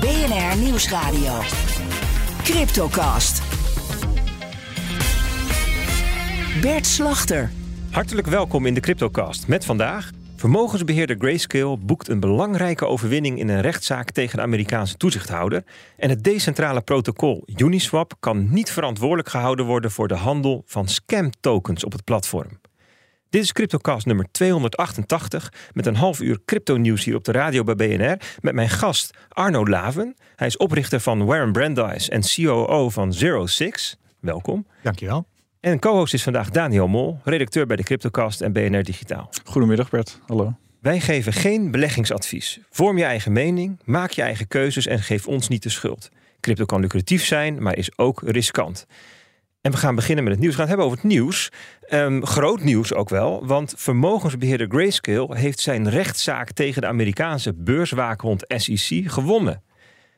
BNR Nieuwsradio. Cryptocast. Bert Slachter. Hartelijk welkom in de Cryptocast met vandaag. Vermogensbeheerder Grayscale boekt een belangrijke overwinning in een rechtszaak tegen de Amerikaanse toezichthouder. En het decentrale protocol Uniswap kan niet verantwoordelijk gehouden worden voor de handel van scam tokens op het platform. Dit is CryptoCast nummer 288 met een half uur crypto-nieuws hier op de radio bij BNR met mijn gast Arno Laven. Hij is oprichter van Warren Brandeis en COO van Zero Six. Welkom. Dankjewel. En co-host is vandaag Daniel Mol, redacteur bij de CryptoCast en BNR Digitaal. Goedemiddag Bert, hallo. Wij geven geen beleggingsadvies. Vorm je eigen mening, maak je eigen keuzes en geef ons niet de schuld. Crypto kan lucratief zijn, maar is ook riskant. En we gaan beginnen met het nieuws. We gaan het hebben over het nieuws. Ehm, groot nieuws ook wel, want vermogensbeheerder Grayscale heeft zijn rechtszaak tegen de Amerikaanse beurswaakhond SEC gewonnen.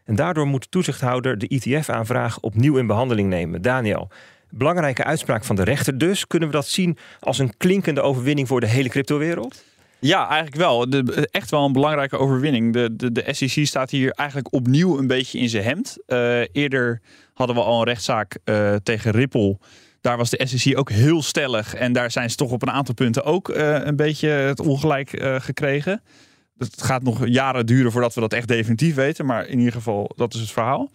En daardoor moet de toezichthouder de ETF-aanvraag opnieuw in behandeling nemen. Daniel, belangrijke uitspraak van de rechter dus. Kunnen we dat zien als een klinkende overwinning voor de hele cryptowereld? Ja, eigenlijk wel. Echt wel een belangrijke overwinning. De, de, de SEC staat hier eigenlijk opnieuw een beetje in zijn hemd. Uh, eerder hadden we al een rechtszaak uh, tegen Ripple. Daar was de SEC ook heel stellig. En daar zijn ze toch op een aantal punten ook uh, een beetje het ongelijk gekregen. Het gaat nog jaren duren voordat we dat echt definitief weten. Maar in ieder geval, dat is het verhaal.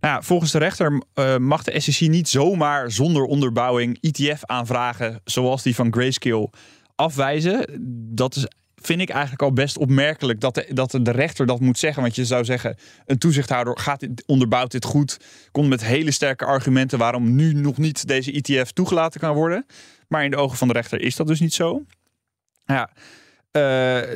Nou volgens de rechter mag de SEC niet zomaar zonder onderbouwing ETF aanvragen. Zoals die van Grayscale afwijzen. Dat is, vind ik eigenlijk al best opmerkelijk dat de, dat de rechter dat moet zeggen. Want je zou zeggen, een toezichthouder gaat dit, onderbouwt dit goed. Komt met hele sterke argumenten waarom nu nog niet deze ETF toegelaten kan worden. Maar in de ogen van de rechter is dat dus niet zo. Ja, uh,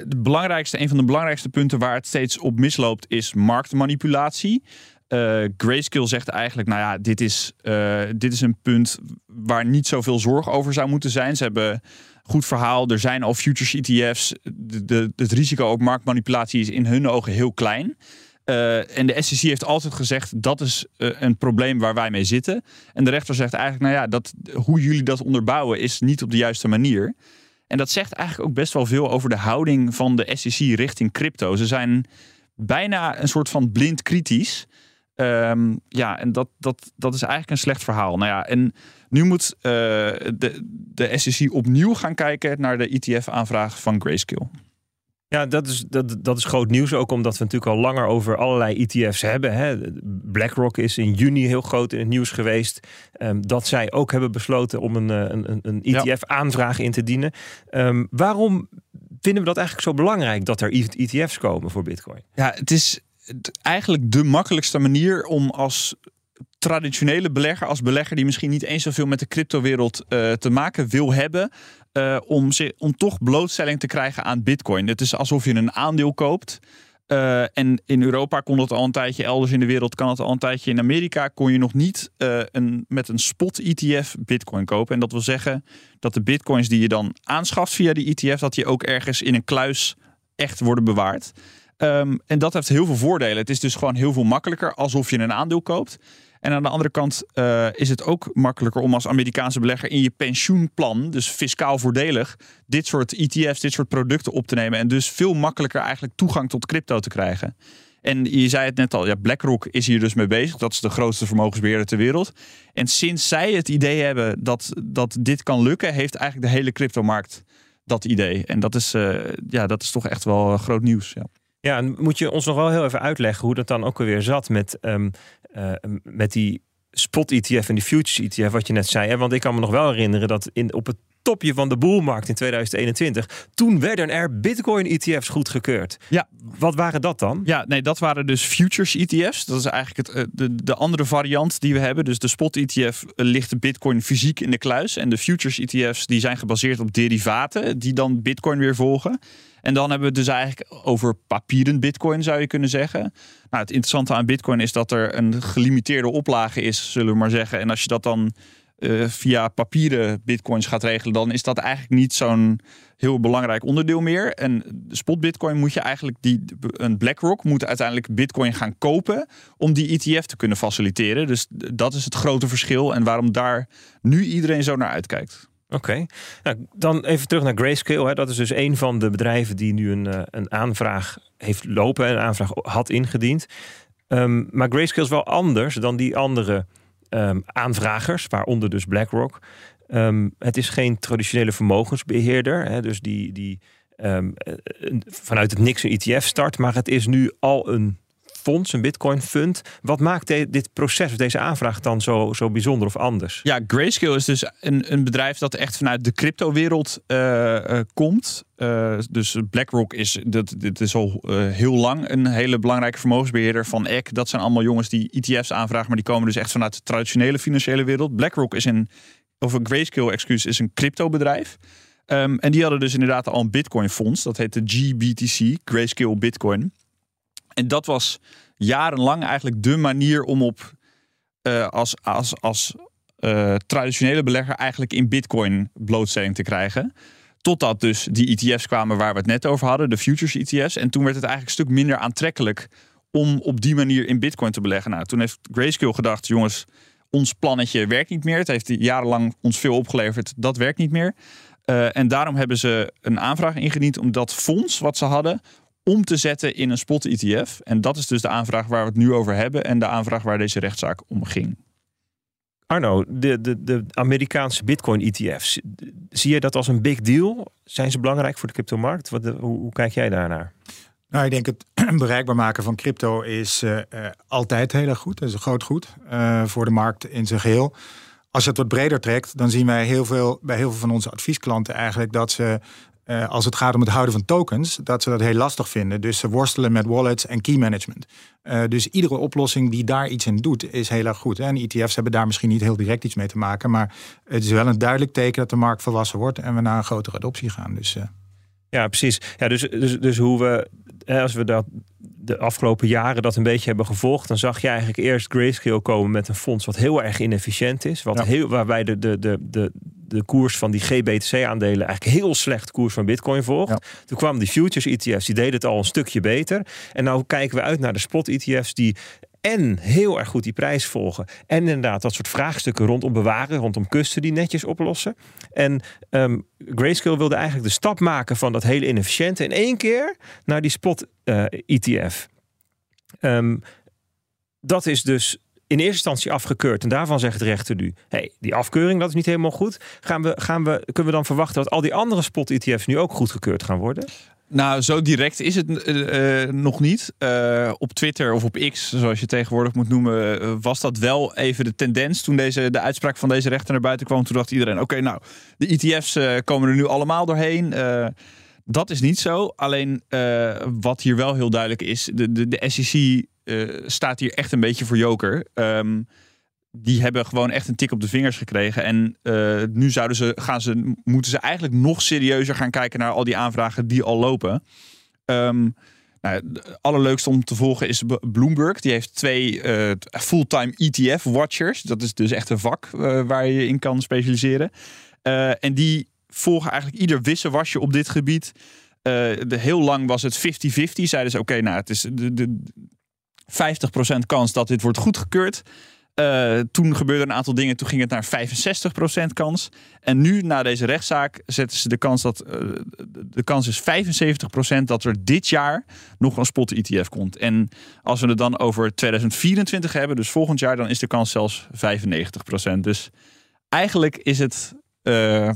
de belangrijkste, een van de belangrijkste punten waar het steeds op misloopt is marktmanipulatie. Uh, Grayscale zegt eigenlijk, nou ja, dit is, uh, dit is een punt waar niet zoveel zorg over zou moeten zijn. Ze hebben goed verhaal. Er zijn al futures ETF's. De, het risico op marktmanipulatie is in hun ogen heel klein. Uh, en de SEC heeft altijd gezegd dat is uh, een probleem waar wij mee zitten. En de rechter zegt eigenlijk, nou ja, dat, hoe jullie dat onderbouwen is niet op de juiste manier. En dat zegt eigenlijk ook best wel veel over de houding van de SEC richting crypto. Ze zijn bijna een soort van blind kritisch. Um, ja, en dat, dat, dat is eigenlijk een slecht verhaal. Nou ja, en nu moet uh, de, de SEC opnieuw gaan kijken naar de ETF-aanvraag van Grayscale. Ja, dat is, dat, dat is groot nieuws. Ook omdat we natuurlijk al langer over allerlei ETF's hebben. Hè. BlackRock is in juni heel groot in het nieuws geweest. Um, dat zij ook hebben besloten om een, een, een ETF-aanvraag in te dienen. Um, waarom vinden we dat eigenlijk zo belangrijk dat er ETF's komen voor Bitcoin? Ja, het is eigenlijk de makkelijkste manier om als traditionele belegger, als belegger die misschien niet eens zoveel met de cryptowereld uh, te maken wil hebben, uh, om, om toch blootstelling te krijgen aan Bitcoin. Het is alsof je een aandeel koopt. Uh, en in Europa kon dat al een tijdje, elders in de wereld kan het al een tijdje. In Amerika kon je nog niet een, met een spot ETF Bitcoin kopen. En dat wil zeggen dat de Bitcoins die je dan aanschaft via die ETF, dat die ook ergens in een kluis echt worden bewaard. Um, en dat heeft heel veel voordelen. Het is dus gewoon heel veel makkelijker alsof je een aandeel koopt. En aan de andere kant uh, is het ook makkelijker om als Amerikaanse belegger in je pensioenplan, dus fiscaal voordelig, dit soort ETF's, dit soort producten op te nemen. En dus veel makkelijker eigenlijk toegang tot crypto te krijgen. En je zei het net al, ja, BlackRock is hier dus mee bezig. Dat is de grootste vermogensbeheerder ter wereld. En sinds zij het idee hebben dat, dat dit kan lukken, heeft eigenlijk de hele cryptomarkt dat idee. En dat is, uh, ja, dat is toch echt wel groot nieuws. Ja. Ja, en moet je ons nog wel heel even uitleggen hoe dat dan ook alweer zat met, um, uh, met die spot ETF en die futures ETF, wat je net zei. Want ik kan me nog wel herinneren dat in, op het topje van de boelmarkt in 2021. Toen werden er Bitcoin-ETF's goedgekeurd. Ja. Wat waren dat dan? Ja, nee, dat waren dus futures ETF's. Dat is eigenlijk het, eh, de, de andere variant die we hebben. Dus de spot ETF ligt de Bitcoin fysiek in de kluis. En de futures ETF's die zijn gebaseerd op derivaten die dan Bitcoin weer volgen. En dan hebben we het dus eigenlijk over papieren bitcoin, zou je kunnen zeggen. Nou, het interessante aan bitcoin is dat er een gelimiteerde oplage is, zullen we maar zeggen. En als je dat dan uh, via papieren bitcoins gaat regelen, dan is dat eigenlijk niet zo'n heel belangrijk onderdeel meer. En spot bitcoin moet je eigenlijk, die, een BlackRock moet uiteindelijk bitcoin gaan kopen om die ETF te kunnen faciliteren. Dus dat is het grote verschil en waarom daar nu iedereen zo naar uitkijkt. Oké, nou, dan even terug naar Grayscale. Hè. Dat is dus een van de bedrijven die nu een, eh, een aanvraag heeft lopen en een aanvraag had ingediend. Um, maar Grayscale is wel anders dan die andere um, aanvragers, waaronder dus BlackRock. Um, het is geen traditionele vermogensbeheerder, hè, dus die, die vanuit het niks een ETF start, maar het is nu al een fonds, een Bitcoin fund. Wat maakt dit proces of deze aanvraag dan zo, zo bijzonder of anders? Ja, Grayscale is dus een, een bedrijf dat echt vanuit de cryptowereld uh, komt. Uh, dus BlackRock is, dat, dit is al heel lang een hele belangrijke vermogensbeheerder van ECK. Dat zijn allemaal jongens die ETF's aanvragen, maar die komen dus echt vanuit de traditionele financiële wereld. BlackRock is een, of een Grayscale, excuus, is een cryptobedrijf. Um, en die hadden dus inderdaad al een Bitcoin fonds. Dat heet de GBTC, Grayscale Bitcoin. En dat was jarenlang eigenlijk de manier om op uh, als, als, als uh, traditionele belegger eigenlijk in bitcoin blootstelling te krijgen. Totdat dus die ETF's kwamen waar we het net over hadden, de futures ETF's. En toen werd het eigenlijk een stuk minder aantrekkelijk om op die manier in bitcoin te beleggen. Nou, toen heeft Grayscale gedacht, jongens, ons plannetje werkt niet meer. Het heeft jarenlang ons veel opgeleverd, dat werkt niet meer. Uh, en daarom hebben ze een aanvraag ingediend om dat fonds wat ze hadden, om te zetten in een spot ETF. En dat is dus de aanvraag waar we het nu over hebben en de aanvraag waar deze rechtszaak om ging. Arno, de, de, de Amerikaanse Bitcoin-ETF's, zie je dat als een big deal? Zijn ze belangrijk voor de cryptomarkt? Wat, hoe, hoe kijk jij daarnaar? Nou, ik denk het bereikbaar maken van crypto is uh, uh, altijd heel erg goed. Dat is een groot goed uh, voor de markt in zijn geheel. Als je het wat breder trekt, dan zien wij heel veel, bij heel veel van onze adviesklanten eigenlijk dat ze uh, als het gaat om het houden van tokens, dat ze dat heel lastig vinden. Dus ze worstelen met wallets en key management. Uh, dus iedere oplossing die daar iets in doet, is heel erg goed. En ETF's hebben daar misschien niet heel direct iets mee te maken, maar het is wel een duidelijk teken dat de markt volwassen wordt en we naar een grotere adoptie gaan. Dus, uh... Ja, precies. Ja, dus, dus, dus hoe we, als we dat de afgelopen jaren dat een beetje hebben gevolgd, dan zag je eigenlijk eerst Grayscale komen met een fonds wat heel erg inefficiënt is. Wat heel, waarbij de, de, de, de, de koers van die GBTC-aandelen eigenlijk heel slecht koers van Bitcoin volgt. Toen kwamen die futures ETF's, die deden het al een stukje beter. En nou kijken we uit naar de spot ETF's die en heel erg goed die prijs volgen. En inderdaad dat soort vraagstukken rondom bewaren, rondom kusten die netjes oplossen. En um, Grayscale wilde eigenlijk de stap maken van dat hele inefficiënte in één keer naar die spot ETF. Um, dat is dus in eerste instantie afgekeurd. En daarvan zegt de rechter nu: hey, die afkeuring dat is niet helemaal goed. Gaan we, gaan we, kunnen we dan verwachten dat al die andere spot-ETF's nu ook goedgekeurd gaan worden? Nou, zo direct is het uh, nog niet. Uh, op Twitter of op X, zoals je tegenwoordig moet noemen, was dat wel even de tendens toen deze, de uitspraak van deze rechter naar buiten kwam. Toen dacht iedereen: oké, nou, de ETF's komen er nu allemaal doorheen. dat is niet zo. Alleen wat hier wel heel duidelijk is: de, de, de SEC staat hier echt een beetje voor joker. Um, die hebben gewoon echt een tik op de vingers gekregen. En uh, nu zouden ze, gaan ze, moeten ze eigenlijk nog serieuzer gaan kijken naar al die aanvragen die al lopen. Um, nou, het allerleukste om te volgen is Bloomberg. Die heeft twee uh, fulltime ETF-watchers. Dat is dus echt een vak uh, waar je in kan specialiseren. en die volgen eigenlijk ieder wisselwasje op dit gebied. de, heel lang was het 50-50. Zeiden ze, oké, nou, het is de, de 50% kans dat dit wordt goedgekeurd. Uh, toen gebeurde een aantal dingen. Toen ging het naar 65% kans. En nu, na deze rechtszaak, zetten ze de kans dat. Uh, de kans is 75% dat er dit jaar nog een spot ETF komt. En als we het dan over 2024 hebben, dus volgend jaar, dan is de kans zelfs 95%. Dus eigenlijk is het. Uh,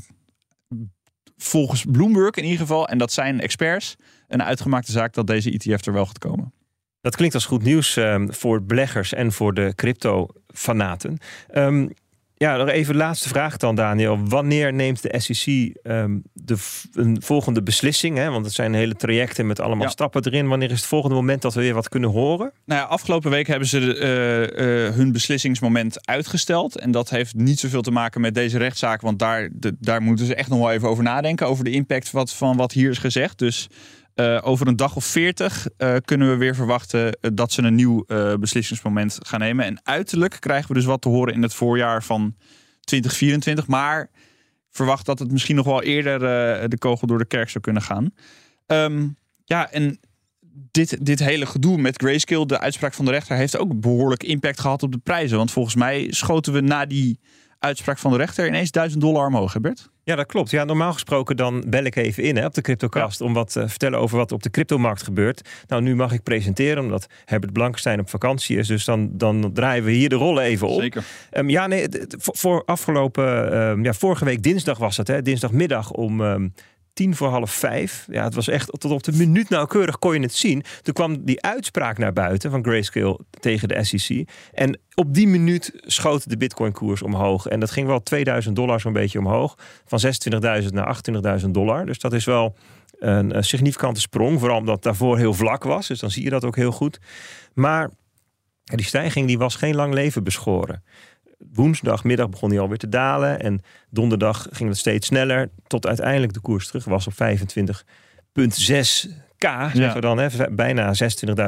volgens Bloomberg in ieder geval, en dat zijn experts, een uitgemaakte zaak dat deze ETF er wel gaat komen. Dat klinkt als goed nieuws um, voor beleggers en voor de crypto-fanaten. Um, ja, nog even de laatste vraag dan, Daniel. Wanneer neemt de SEC ehm, de een volgende beslissing? Hè? Want het zijn hele trajecten met allemaal stappen erin. Wanneer is het volgende moment dat we weer wat kunnen horen? Nou ja, afgelopen week hebben ze uh, hun beslissingsmoment uitgesteld. En dat heeft niet zoveel te maken met deze rechtszaak. Want daar, de, daar moeten ze echt nog wel even over nadenken. Over de impact wat, van wat hier is gezegd. Dus uh, over een dag of veertig uh, kunnen we weer verwachten uh, dat ze een nieuw beslissingsmoment gaan nemen. En uiterlijk krijgen we dus wat te horen in het voorjaar van 2024. Maar verwacht dat het misschien nog wel eerder de kogel door de kerk zou kunnen gaan. Um, ja, en dit, dit hele gedoe met Grayscale, de uitspraak van de rechter, heeft ook behoorlijk impact gehad op de prijzen. Want volgens mij schoten we na die uitspraak van de rechter ineens 1000 dollar omhoog, Bert? Ja, dat klopt. Ja, normaal gesproken dan bel ik even in hè, op de CryptoCast om wat te uh, vertellen over wat op de cryptomarkt gebeurt. Nou, nu mag ik presenteren omdat Herbert Blankenstein op vakantie is. Dus dan, dan draaien we hier de rollen even op. Zeker. Um, ja, nee, voor, afgelopen, um, ja, vorige week dinsdag was het, hè, dinsdagmiddag om um, tien voor half vijf. Ja, het was echt tot op de minuut nauwkeurig kon je het zien. Toen kwam die uitspraak naar buiten van Grayscale tegen de SEC. En op die minuut schoot de Bitcoin-koers omhoog. En dat ging wel 2000 dollar zo'n beetje omhoog. Van 26.000 naar 28.000 dollar. Dus dat is wel een significante sprong. Vooral omdat het daarvoor heel vlak was. Dus dan zie je dat ook heel goed. Maar die stijging die was geen lang leven beschoren woensdagmiddag begon hij alweer te dalen. En donderdag ging het steeds sneller. Tot uiteindelijk de koers terug was op 25,6 K, zeggen we dan, hè, bijna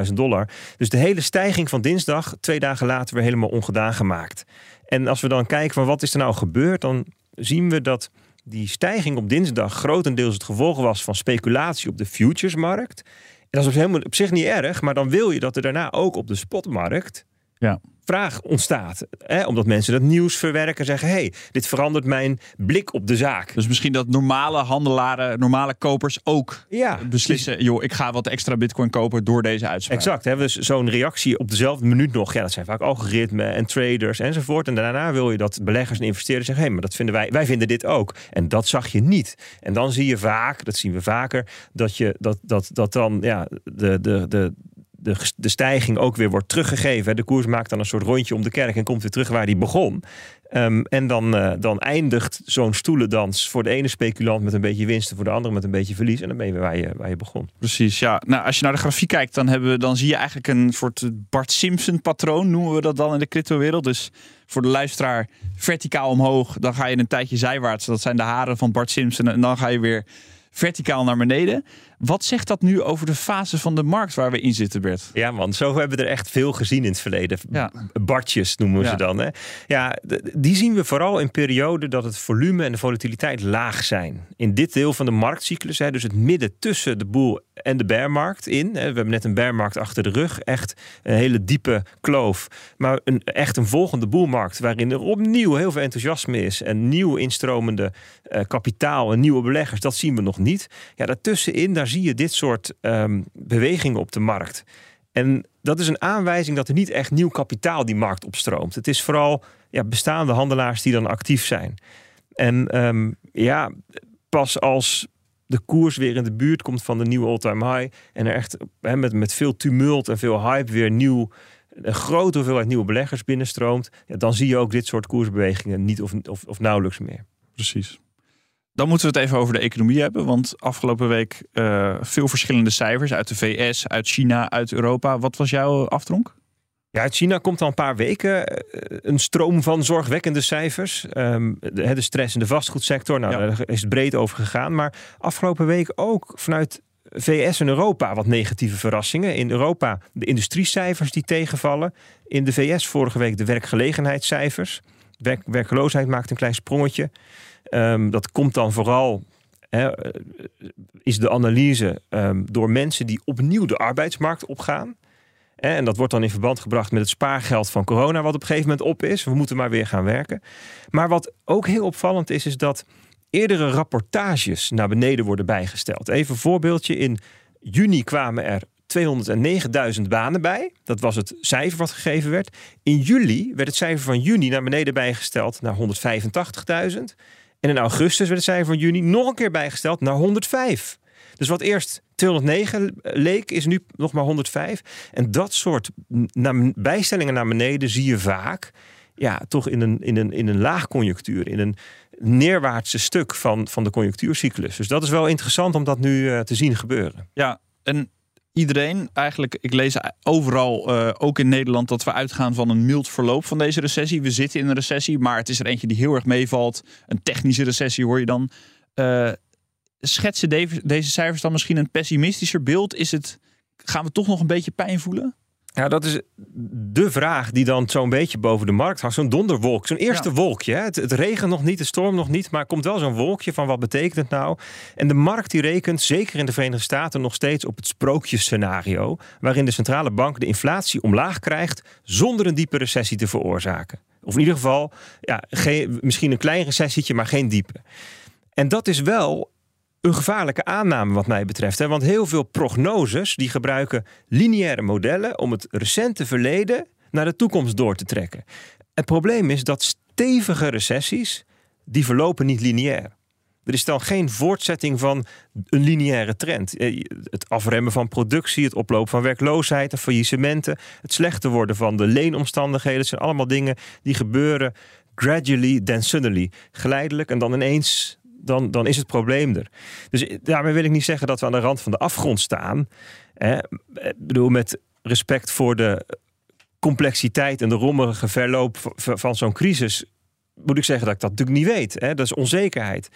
26.000 dollar. Dus de hele stijging van dinsdag, twee dagen later, weer helemaal ongedaan gemaakt. En als we dan kijken van wat is er nou gebeurd, dan zien we dat die stijging op dinsdag grotendeels het gevolg was van speculatie op de futuresmarkt. En dat is helemaal op zich niet erg, maar dan wil je dat er daarna ook op de spotmarkt ja vraag ontstaat. Hè? Omdat mensen dat nieuws verwerken zeggen: hey, dit verandert mijn blik op de zaak. Dus misschien dat normale handelaren, normale kopers ook ja, beslissen: joh, ik ga wat extra Bitcoin kopen door deze uitspraak. Exact. Hè? Dus zo'n reactie op dezelfde minuut nog. Ja, dat zijn vaak algoritmen en traders enzovoort. En daarna wil je dat beleggers en investeerders zeggen: hé, hey, maar dat vinden wij, wij vinden dit ook. En dat zag je niet. En dan zie je vaak, dat zien we vaker, dat je dat, dat, dat dan ja, de, de, de, de, de stijging ook weer wordt teruggegeven. De koers maakt dan een soort rondje om de kerk en komt weer terug waar die begon. Um, en dan, uh, dan eindigt zo'n stoelendans voor de ene speculant met een beetje winst, voor de andere met een beetje verlies. En dan ben je weer waar je, waar je begon. Precies, ja. Nou, als je naar de grafiek kijkt, dan, hebben we, dan zie je eigenlijk een soort Bart Simpson patroon, noemen we dat dan in de crypto-wereld. Dus voor de luisteraar verticaal omhoog, dan ga je een tijdje zijwaarts. Dat zijn de haren van Bart Simpson. En dan ga je weer verticaal naar beneden. Wat zegt dat nu over de fase van de markt waar we in zitten, Bert? Ja, man, zo hebben we er echt veel gezien in het verleden. Ja. Bartjes noemen we ze dan. Hè? Ja, die zien we vooral in perioden dat het volume en de volatiliteit laag zijn. In dit deel van de marktcyclus, hè, dus het midden tussen de boel en de bearmarkt in. Hè. We hebben net een bearmarkt achter de rug, echt een hele diepe kloof. Maar een, echt een volgende boelmarkt waarin er opnieuw heel veel enthousiasme is en nieuw instromende uh, kapitaal en nieuwe beleggers, dat zien we nog niet. Ja, daartussenin, daar zie je dit soort um, bewegingen op de markt. En dat is een aanwijzing dat er niet echt nieuw kapitaal die markt opstroomt. Het is vooral ja, bestaande handelaars die dan actief zijn. En um, ja, pas als de koers weer in de buurt komt van de nieuwe all-time high. En er echt he, met, met veel tumult en veel hype weer nieuw, een grote hoeveelheid nieuwe beleggers binnenstroomt. Ja, dan zie je ook dit soort koersbewegingen niet of, of, of nauwelijks meer. Precies. Dan moeten we het even over de economie hebben. Want afgelopen week uh, veel verschillende cijfers uit de VS, uit China, uit Europa. Wat was jouw aftronk? Ja, uit China komt al een paar weken eh, een stroom van zorgwekkende cijfers. Um, de, de, stress in de vastgoedsector, nou, ja. daar is het breed over gegaan. Maar afgelopen week ook vanuit VS en Europa wat negatieve verrassingen. In Europa de industriecijfers die tegenvallen. In de VS vorige week de werkgelegenheidscijfers. Werk, werkloosheid maakt een klein sprongetje. Um, dat komt dan vooral He, is de analyse um, door mensen die opnieuw de arbeidsmarkt opgaan. En dat wordt dan in verband gebracht met het spaargeld van corona, wat op een gegeven moment op is. We moeten maar weer gaan werken. Maar wat ook heel opvallend is, is dat eerdere rapportages naar beneden worden bijgesteld. Even een voorbeeldje. In juni kwamen er 209.000 banen bij. Dat was het cijfer wat gegeven werd. In juli werd het cijfer van juni naar beneden bijgesteld naar 185.000. En in augustus werd het cijfer van juni nog een keer bijgesteld naar 105. Dus wat eerst 209 leek, is nu nog maar 105. En dat soort bijstellingen naar beneden zie je vaak ja, toch in een, in een, in een laagconjunctuur, in een neerwaartse stuk van, van de conjunctuurcyclus. Dus dat is wel interessant om dat nu eh, te zien gebeuren. Ja, en iedereen eigenlijk, ik lees overal, uh, ook in Nederland, dat we uitgaan van een mild verloop van deze recessie. We zitten in een recessie, maar het is er eentje die heel erg meevalt. Een technische recessie hoor je dan. Uh, schetsen deze cijfers dan misschien een pessimistischer beeld? Is het, gaan we toch nog een beetje pijn voelen? Ja, dat is de vraag die dan zo'n beetje boven de markt hangt. Zo'n donderwolk, zo'n eerste wolkje. Het, het regent nog niet, de storm nog niet, maar er komt wel zo'n wolkje van wat betekent het nou? En de markt die rekent, zeker in de Verenigde Staten, nog steeds op het sprookjesscenario. Waarin de centrale bank de inflatie omlaag krijgt zonder een diepe recessie te veroorzaken. Of in ieder geval, ja, geen, misschien een klein recessietje, maar geen diepe. En dat is wel een gevaarlijke aanname wat mij betreft. Hè? Want heel veel prognoses die gebruiken lineaire modellen om het recente verleden naar de toekomst door te trekken. Het probleem is dat stevige recessies, die verlopen niet lineair. Er is dan geen voortzetting van een lineaire trend. Eh, het afremmen van productie, het oplopen van werkloosheid en faillissementen, het slechter worden van de leenomstandigheden, het zijn allemaal dingen die gebeuren gradually, then suddenly. Geleidelijk en dan ineens dan, dan is het probleem er. Dus daarmee wil ik niet zeggen dat we aan de rand van de afgrond staan. Hè. Ik bedoel, met respect voor de complexiteit en de rommelige verloop van zo'n crisis, moet ik zeggen dat ik dat natuurlijk niet weet. Hè. Dat is onzekerheid.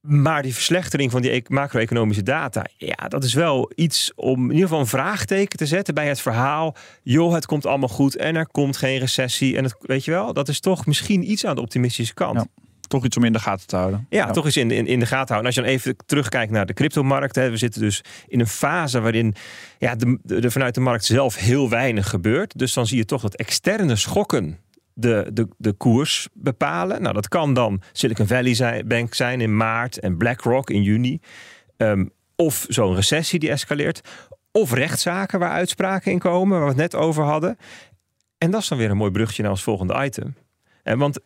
Maar die verslechtering van die e-, macro-economische data, ja, dat is wel iets om in ieder geval een vraagteken te zetten bij het verhaal. Joh, het komt allemaal goed en er komt geen recessie. En het, weet je wel, dat is toch misschien iets aan de optimistische kant. Ja toch iets om in de gaten te houden. Ja, toch eens in, in, in de gaten houden. als je dan even terugkijkt naar de cryptomarkt. Hè, we zitten dus in een fase waarin ja, de, de, vanuit de markt zelf heel weinig gebeurt. Dus dan zie je toch dat externe schokken de, de, de koers bepalen. Nou, dat kan dan Silicon Valley zijn, Bank zijn in maart en BlackRock in juni. Um, of zo'n recessie die escaleert. Of rechtszaken waar uitspraken in komen, waar we het net over hadden. En dat is dan weer een mooi brugje naar ons volgende item. En want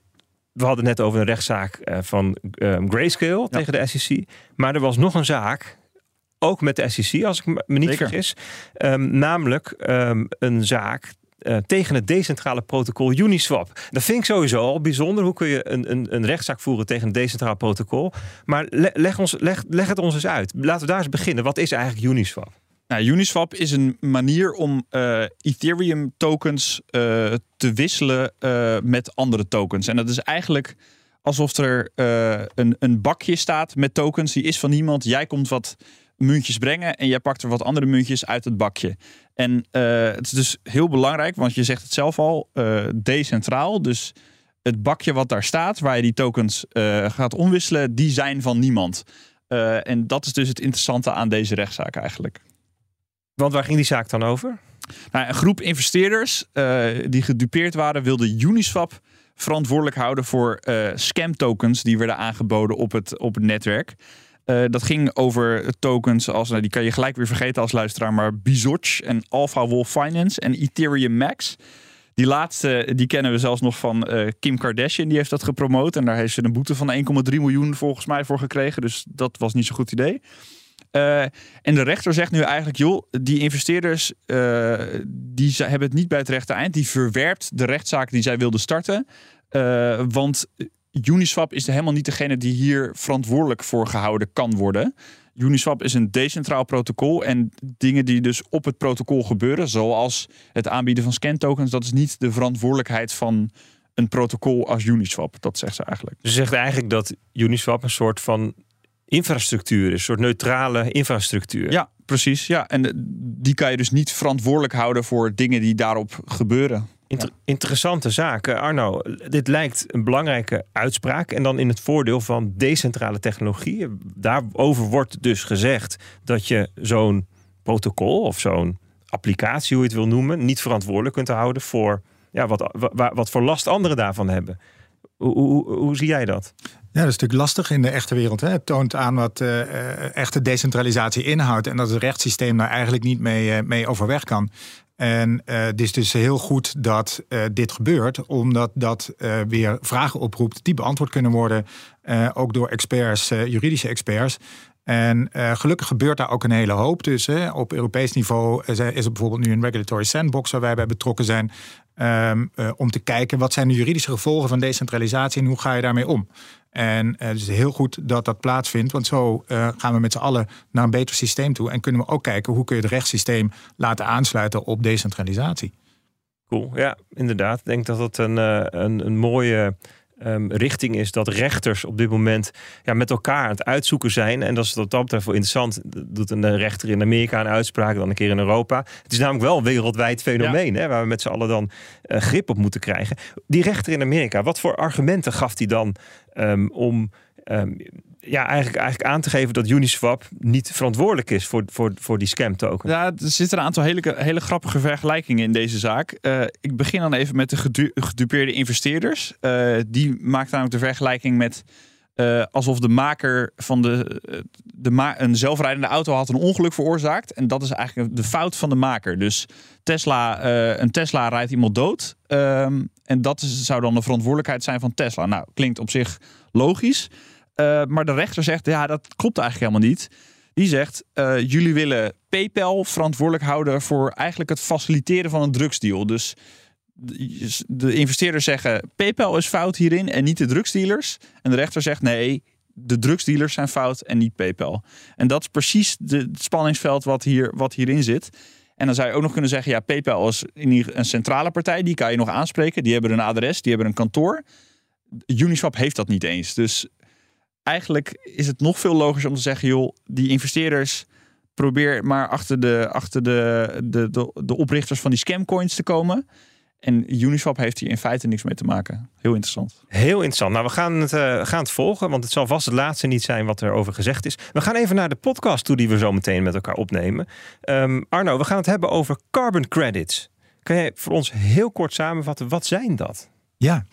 we hadden net over een rechtszaak eh, van um, Grayscale tegen de SEC. Maar er was nog een zaak, ook met de SEC, als ik me niet vergis. Um, namelijk um, een zaak uh, tegen het decentrale protocol Uniswap. Dat vind ik sowieso al bijzonder. Hoe kun je een, een, een rechtszaak voeren tegen een decentraal protocol? Maar leg, ons, leg, leg het ons eens uit. Laten we daar eens beginnen. Wat is eigenlijk Uniswap? Nou, Uniswap is een manier om uh, Ethereum tokens uh, te wisselen uh, met andere tokens. En dat is eigenlijk alsof er een, een bakje staat met tokens. Die is van niemand. Jij komt wat muntjes brengen en jij pakt er wat andere muntjes uit het bakje. En het is dus heel belangrijk, want je zegt het zelf al, decentraal. Dus het bakje wat daar staat, waar je die tokens gaat omwisselen, die zijn van niemand. en dat is dus het interessante aan deze rechtszaak eigenlijk. Want waar ging die zaak dan over? Nou, een groep investeerders uh, die gedupeerd waren, wilde Uniswap verantwoordelijk houden voor uh, scam tokens die werden aangeboden op het, op het netwerk. Uh, dat ging over tokens als, nou, die kan je gelijk weer vergeten als luisteraar, maar Bizotch en Alpha Wolf Finance en Ethereum Max. Die laatste, die kennen we zelfs nog van Kim Kardashian, die heeft dat gepromoot. En daar heeft ze een boete van 1,3 miljoen volgens mij voor gekregen. Dus dat was niet zo'n goed idee. Uh, en de rechter zegt nu eigenlijk, joh, die investeerders uh, die hebben het niet bij het rechte eind. Die verwerpt de rechtszaak die zij wilden starten. Uh, want Uniswap is helemaal niet degene die hier verantwoordelijk voor gehouden kan worden. Uniswap is een decentraal protocol en dingen die dus op het protocol gebeuren, zoals het aanbieden van scantokens, dat is niet de verantwoordelijkheid van een protocol als Uniswap. Dat zegt ze eigenlijk. Ze zegt eigenlijk dat Uniswap een soort van infrastructuur is, een soort neutrale infrastructuur. Ja, precies. Ja. En die kan je dus niet verantwoordelijk houden voor dingen die daarop gebeuren. Interessante zaak. Arno, dit lijkt een belangrijke uitspraak. En dan in het voordeel van decentrale technologie. Daarover wordt dus gezegd dat je zo'n protocol of zo'n applicatie, hoe je het wil noemen, niet verantwoordelijk kunt houden voor ja, wat, wat, wat voor last anderen daarvan hebben. Hoe, hoe, hoe, zie jij dat? Ja, dat is natuurlijk lastig in de echte wereld. Hè. Het toont aan wat uh, echte decentralisatie inhoudt. En dat het rechtssysteem daar eigenlijk niet mee, uh, mee overweg kan. En uh, het is dus heel goed dat dit gebeurt, omdat dat weer vragen oproept die beantwoord kunnen worden, ook door experts, juridische experts. En gelukkig gebeurt daar ook een hele hoop. Dus op Europees niveau is er bijvoorbeeld nu een regulatory sandbox waar wij bij betrokken zijn. Um, om te kijken wat zijn de juridische gevolgen van decentralisatie en hoe ga je daarmee om. En het is heel goed dat dat plaatsvindt, want zo uh, gaan we met z'n allen naar een beter systeem toe. En kunnen we ook kijken hoe kun je het rechtssysteem laten aansluiten op decentralisatie. Cool, ja, inderdaad. Ik denk dat dat een, een, een mooie um, richting is dat rechters op dit moment ja, met elkaar aan het uitzoeken zijn. En dat is wat dat betreft wel interessant. Doet een rechter in Amerika een uitspraak, dan een keer in Europa. Het is namelijk wel een wereldwijd fenomeen hè, waar we met z'n allen dan uh, grip op moeten krijgen. Die rechter in Amerika, wat voor argumenten gaf hij dan um, om um, ja, eigenlijk, eigenlijk aan te geven dat Uniswap niet verantwoordelijk is voor, voor, voor die scam token. Ja, er zitten een aantal hele, hele grappige vergelijkingen in deze zaak. Uh, ik begin dan even met de gedu gedupeerde investeerders. Uh, die maakt namelijk de vergelijking met uh, alsof de maker van de, de ma een zelfrijdende auto had een ongeluk veroorzaakt. En dat is eigenlijk de fout van de maker. Dus Tesla, een Tesla rijdt iemand dood. Um, en dat zou dan de verantwoordelijkheid zijn van Tesla. Nou, klinkt op zich logisch. Uh, maar de rechter zegt, ja, dat klopt eigenlijk helemaal niet. Die zegt, uh, jullie willen PayPal verantwoordelijk houden voor eigenlijk het faciliteren van een drugsdeal. Dus de investeerders zeggen, PayPal is fout hierin en niet de drugsdealers. En de rechter zegt, nee, de drugsdealers zijn fout en niet PayPal. En dat is precies de, het spanningsveld wat, hier, wat hierin zit. En dan zou je ook nog kunnen zeggen, ja, PayPal is een centrale partij, die kan je nog aanspreken. Die hebben een adres, die hebben een kantoor. Uniswap heeft dat niet eens. Dus eigenlijk is het nog veel logischer om te zeggen, joh, die investeerders probeer maar achter de, achter de, de, de, oprichters van die scamcoins te komen. En Uniswap heeft hier in feite niks mee te maken. Heel interessant. Heel interessant. Nou, we gaan het, uh, gaan het volgen, want het zal vast het laatste niet zijn wat er over gezegd is. We gaan even naar de podcast toe die we zo meteen met elkaar opnemen. Um, Arno, we gaan het hebben over carbon credits. Kan jij voor ons heel kort samenvatten, wat zijn dat? Ja,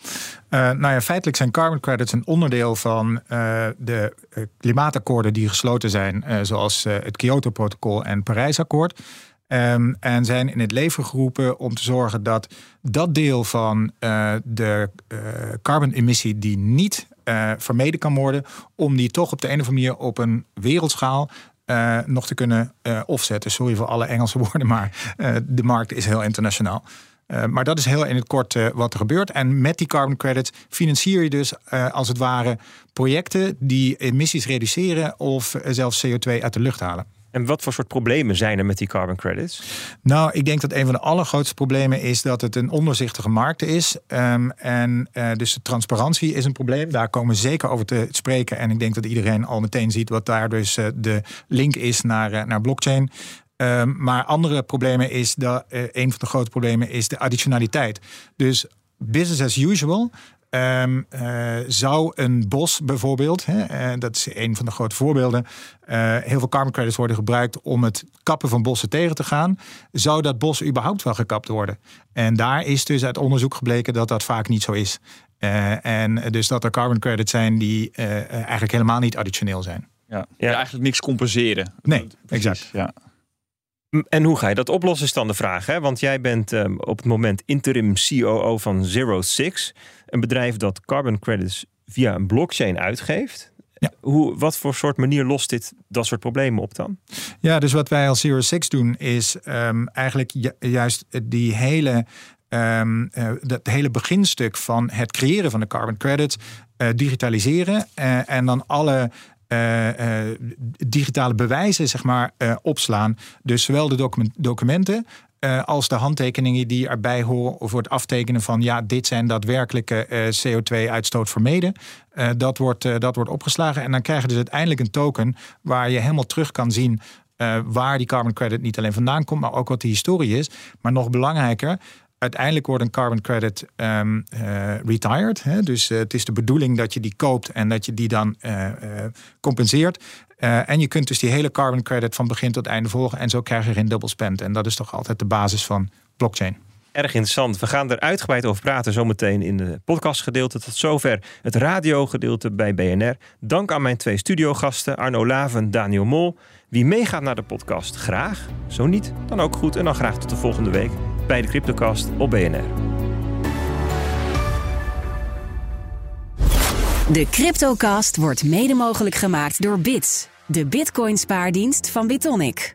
uh, nou ja, feitelijk zijn carbon credits een onderdeel van uh, de klimaatakkoorden die gesloten zijn, uh, zoals het Kyoto-protocol en Parijsakkoord. Um, en zijn in het leven geroepen om te zorgen dat dat deel van de carbon-emissie die niet vermeden kan worden, om die toch op de een of andere manier op een wereldschaal nog te kunnen offsetten. Sorry voor alle Engelse woorden, maar de markt is heel internationaal. Uh, maar dat is heel in het kort uh, wat er gebeurt. En met die carbon credits financier je dus uh, als het ware projecten die emissies reduceren of zelfs CO2 uit de lucht halen. En wat voor soort problemen zijn er met die carbon credits? Nou, ik denk dat een van de allergrootste problemen is dat het een ondoorzichtige markt is. Um, en uh, dus de transparantie is een probleem. Daar komen we zeker over te spreken. En ik denk dat iedereen al meteen ziet wat daar dus uh, de link is naar, uh, naar blockchain. Um, maar andere problemen is dat uh, een van de grote problemen is de additionaliteit. Dus business as usual. Um, uh, zou een bos bijvoorbeeld, hè, uh, dat is een van de grote voorbeelden, uh, heel veel carbon credits worden gebruikt om het kappen van bossen tegen te gaan. Zou dat bos überhaupt wel gekapt worden? En daar is dus uit onderzoek gebleken dat dat vaak niet zo is. en dus dat er carbon credits zijn die eigenlijk helemaal niet additioneel zijn. Ja, ja. eigenlijk niks compenseren. Nee, exact. Ja. En hoe ga je dat oplossen is dan de vraag. Hè? Want jij bent um, op het moment interim COO van Zero Six. Een bedrijf dat carbon credits via een blockchain uitgeeft. Ja. Hoe, wat voor soort manier lost dit dat soort problemen op dan? Ja, dus wat wij als Zero Six doen is um, eigenlijk ju juist die hele um, uh, dat hele beginstuk van het creëren van de carbon credits uh, digitaliseren uh, en dan alle uh, uh, digitale bewijzen zeg maar, uh, opslaan. Dus zowel de document documenten als de handtekeningen die erbij horen voor het aftekenen van ja, dit zijn daadwerkelijke CO2-uitstoot vermeden. dat, wordt, dat wordt opgeslagen en dan krijg je dus uiteindelijk een token waar je helemaal terug kan zien waar die carbon credit niet alleen vandaan komt, maar ook wat de historie is. Maar nog belangrijker, uiteindelijk wordt een carbon credit um, uh, retired. Hè? Dus uh, het is de bedoeling dat je die koopt en dat je die dan uh, compenseert. en je kunt dus die hele carbon credit van begin tot einde volgen. En zo krijg je geen dubbel spend. En dat is toch altijd de basis van blockchain. Erg interessant. We gaan er uitgebreid over praten zometeen in de podcastgedeelte. Tot zover het radiogedeelte bij BNR. Dank aan mijn twee studiogasten Arno Laven, Daniel Mol. Wie meegaat naar de podcast, graag. Zo niet, dan ook goed. En dan graag tot de volgende week bij de Cryptocast op BNR. De Cryptocast wordt mede mogelijk gemaakt door Bits. de Bitcoin spaardienst van Bitonic.